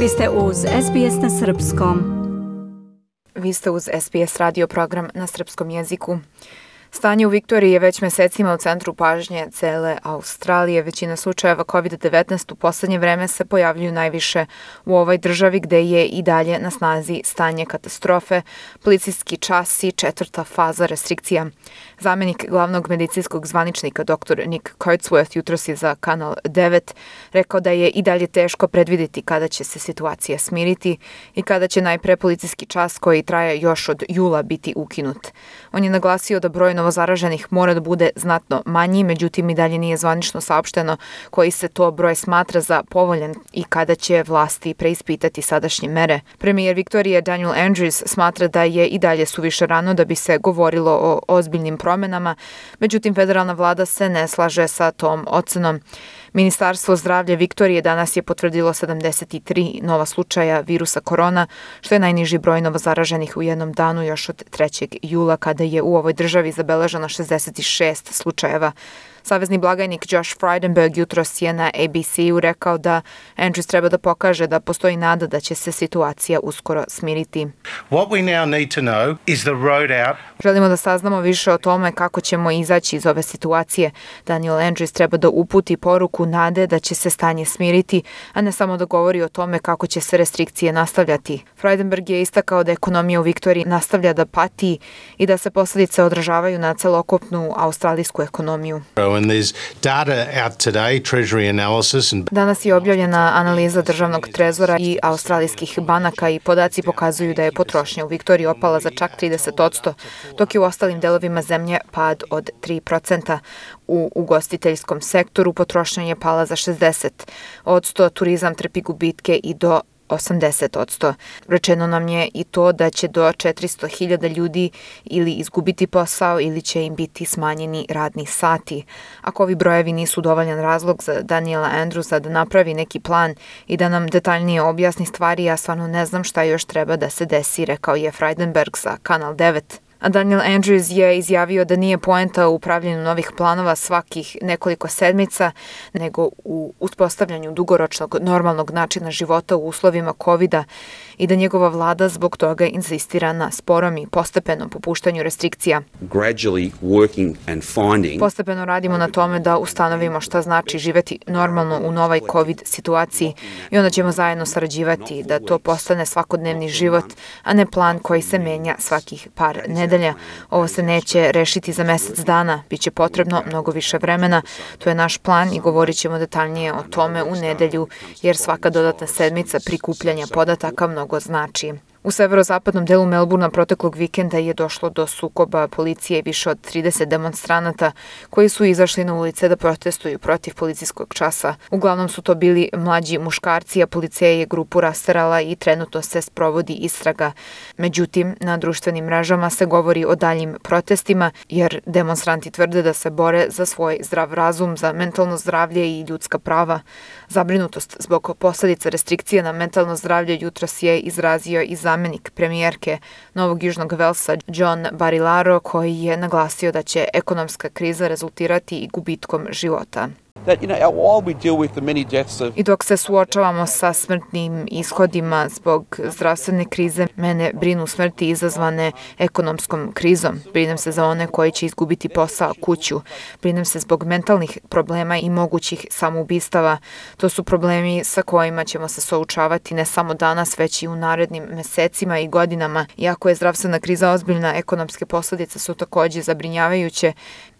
Vi ste uz SBS na Srpskom. Vi ste uz SBS radio program na srpskom jeziku. Stanje u Viktoriji je već mesecima u centru pažnje cele Australije. Većina slučajeva COVID-19 u poslednje vreme se pojavljuju najviše u ovoj državi gde je i dalje na snazi stanje katastrofe, policijski čas i četvrta faza restrikcija. Zamenik glavnog medicinskog zvaničnika dr. Nick Kurtzworth jutros je za Kanal 9 rekao da je i dalje teško predvideti kada će se situacija smiriti i kada će najpre policijski čas koji traje još od jula biti ukinut. On je naglasio da broj novozaraženih mora da bude znatno manji, međutim i dalje nije zvanično saopšteno koji se to broj smatra za povoljan i kada će vlasti preispitati sadašnje mere. Premijer Viktorije Daniel Andrews smatra da je i dalje suviše rano da bi se govorilo o ozbiljnim promenama, međutim federalna vlada se ne slaže sa tom ocenom. Ministarstvo zdravlja Viktorije danas je potvrdilo 73 nova slučaja virusa korona, što je najniži broj novozaraženih u jednom danu još od 3. jula kada je u ovoj državi zabeleženo 66 slučajeva. Savezni blagajnik Josh Frydenberg jutros je na ABC-u rekao da Andrews treba da pokaže da postoji nada da će se situacija uskoro smiriti. What we now need to know is the road out. Želimo da saznamo više o tome kako ćemo izaći iz ove situacije. Daniel Andrews treba da uputi poruku nade da će se stanje smiriti, a ne samo da govori o tome kako će se restrikcije nastavljati. Frydenberg je istakao da ekonomija u Viktoriji nastavlja da pati i da se posledice odražavaju na celokupnu australijsku ekonomiju. And there's data out today, Treasury analysis and Danas je objavljena analiza državnog trezora i australijskih banaka i podaci pokazuju da je potrošnja u Viktoriji opala za čak 30%, dok je u ostalim delovima zemlje pad od 3%. U ugostiteljskom sektoru potrošnja je pala za 60%. Od 100 turizam trpi gubitke i do 80%. Rečeno nam je i to da će do 400.000 ljudi ili izgubiti posao ili će im biti smanjeni radni sati. Ako ovi brojevi nisu dovoljan razlog za Daniela Andrewsa da napravi neki plan i da nam detaljnije objasni stvari, ja stvarno ne znam šta još treba da se desi, rekao je Freidenberg za Kanal 9. A Daniel Andrews je izjavio da nije poenta u pravljenju novih planova svakih nekoliko sedmica, nego u uspostavljanju dugoročnog normalnog načina života u uslovima covid i da njegova vlada zbog toga insistira na sporom i postepenom popuštanju restrikcija. gradually working and finding Postepeno radimo na tome da ustanovimo šta znači živeti normalno u novoj COVID situaciji i onda ćemo zajedno sarađivati da to postane svakodnevni život, a ne plan koji se menja svakih par nedelja. Ovo se neće rešiti za mesec dana, bit će potrebno mnogo više vremena. To je naš plan i govorit ćemo detaljnije o tome u nedelju, jer svaka dodatna sedmica prikupljanja podataka mnogo znači. U severozapadnom delu Melburna proteklog vikenda je došlo do sukoba policije više od 30 demonstranata koji su izašli na ulice da protestuju protiv policijskog časa. Uglavnom su to bili mlađi muškarci, a policija je grupu rasterala i trenutno se sprovodi istraga. Međutim, na društvenim mrežama se govori o daljim protestima, jer demonstranti tvrde da se bore za svoj zdrav razum, za mentalno zdravlje i ljudska prava. Zabrinutost zbog posledica restrikcija na mentalno zdravlje jutros je izrazio i zamenik premijerke Novog Južnog Velsa John Barilaro koji je naglasio da će ekonomska kriza rezultirati i gubitkom života. I dok se suočavamo sa smrtnim ishodima zbog zdravstvene krize, mene brinu smrti izazvane ekonomskom krizom. Brinem se za one koji će izgubiti posao, kuću. Brinem se zbog mentalnih problema i mogućih samoubistava. To su problemi sa kojima ćemo se součavati ne samo danas, već i u narednim mesecima i godinama. Iako je zdravstvena kriza ozbiljna, ekonomske posledice su takođe zabrinjavajuće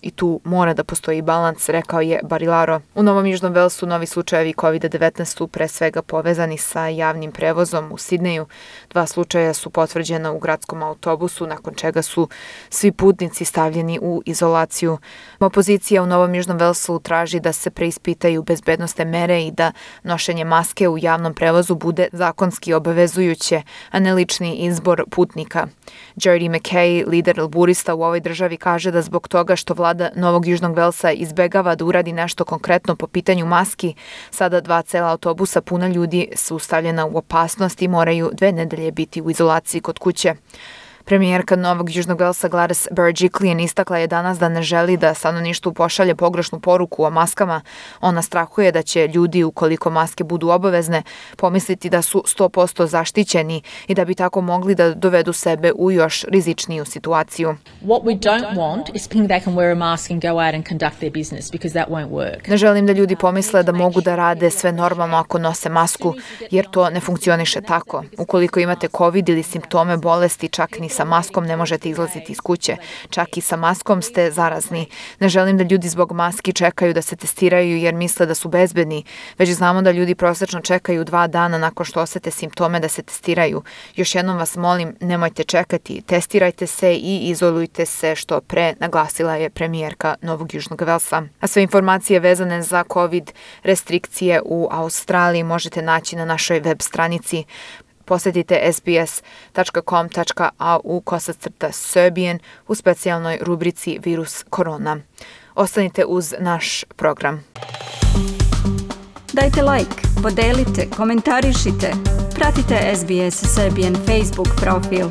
i tu mora da postoji balans, rekao je Barilaro. U Novom Južnom Velsu novi slučajevi COVID-19 su pre svega povezani sa javnim prevozom u Sidneju. Dva slučaja su potvrđena u gradskom autobusu, nakon čega su svi putnici stavljeni u izolaciju. Opozicija u Novom Južnom Velsu traži da se preispitaju bezbednostne mere i da nošenje maske u javnom prevozu bude zakonski obavezujuće, a ne lični izbor putnika. Jerry McKay, lider laburista u ovoj državi, kaže da zbog toga što vlada Novog Južnog Velsa izbegava da uradi nešto konkretno po pitanju maski, sada dva cela autobusa puna ljudi su stavljena u opasnost i moraju dve nedelje biti u izolaciji kod kuće. Premijerka Novog Južnog Velsa Gladys Berejiklian istakla je danas da ne želi da stanovništvu pošalje pogrešnu poruku o maskama. Ona strahuje da će ljudi, ukoliko maske budu obavezne, pomisliti da su 100% zaštićeni i da bi tako mogli da dovedu sebe u još rizičniju situaciju. What we don't want is thinking they can wear a mask and go out and conduct their business because that won't work. Ne želim da ljudi pomisle da mogu da rade sve normalno ako nose masku, jer to ne funkcioniše tako. Ukoliko imate COVID ili simptome bolesti, čak ni sa maskom ne možete izlaziti iz kuće. Čak i sa maskom ste zarazni. Ne želim da ljudi zbog maski čekaju da se testiraju jer misle da su bezbedni, već znamo da ljudi prosečno čekaju dva dana nakon što osete simptome da se testiraju. Još jednom vas molim, nemojte čekati, testirajte se i izolujte se što pre, naglasila je premijerka Novog Južnog Velsa. A sve informacije vezane za COVID restrikcije u Australiji možete naći na našoj web stranici Posetite sbs.com.au kosacrta Serbian u specijalnoj rubrici Virus korona. Ostanite uz naš program. Dajte like, podelite, komentarišite. Pratite SBS Serbian Facebook profil.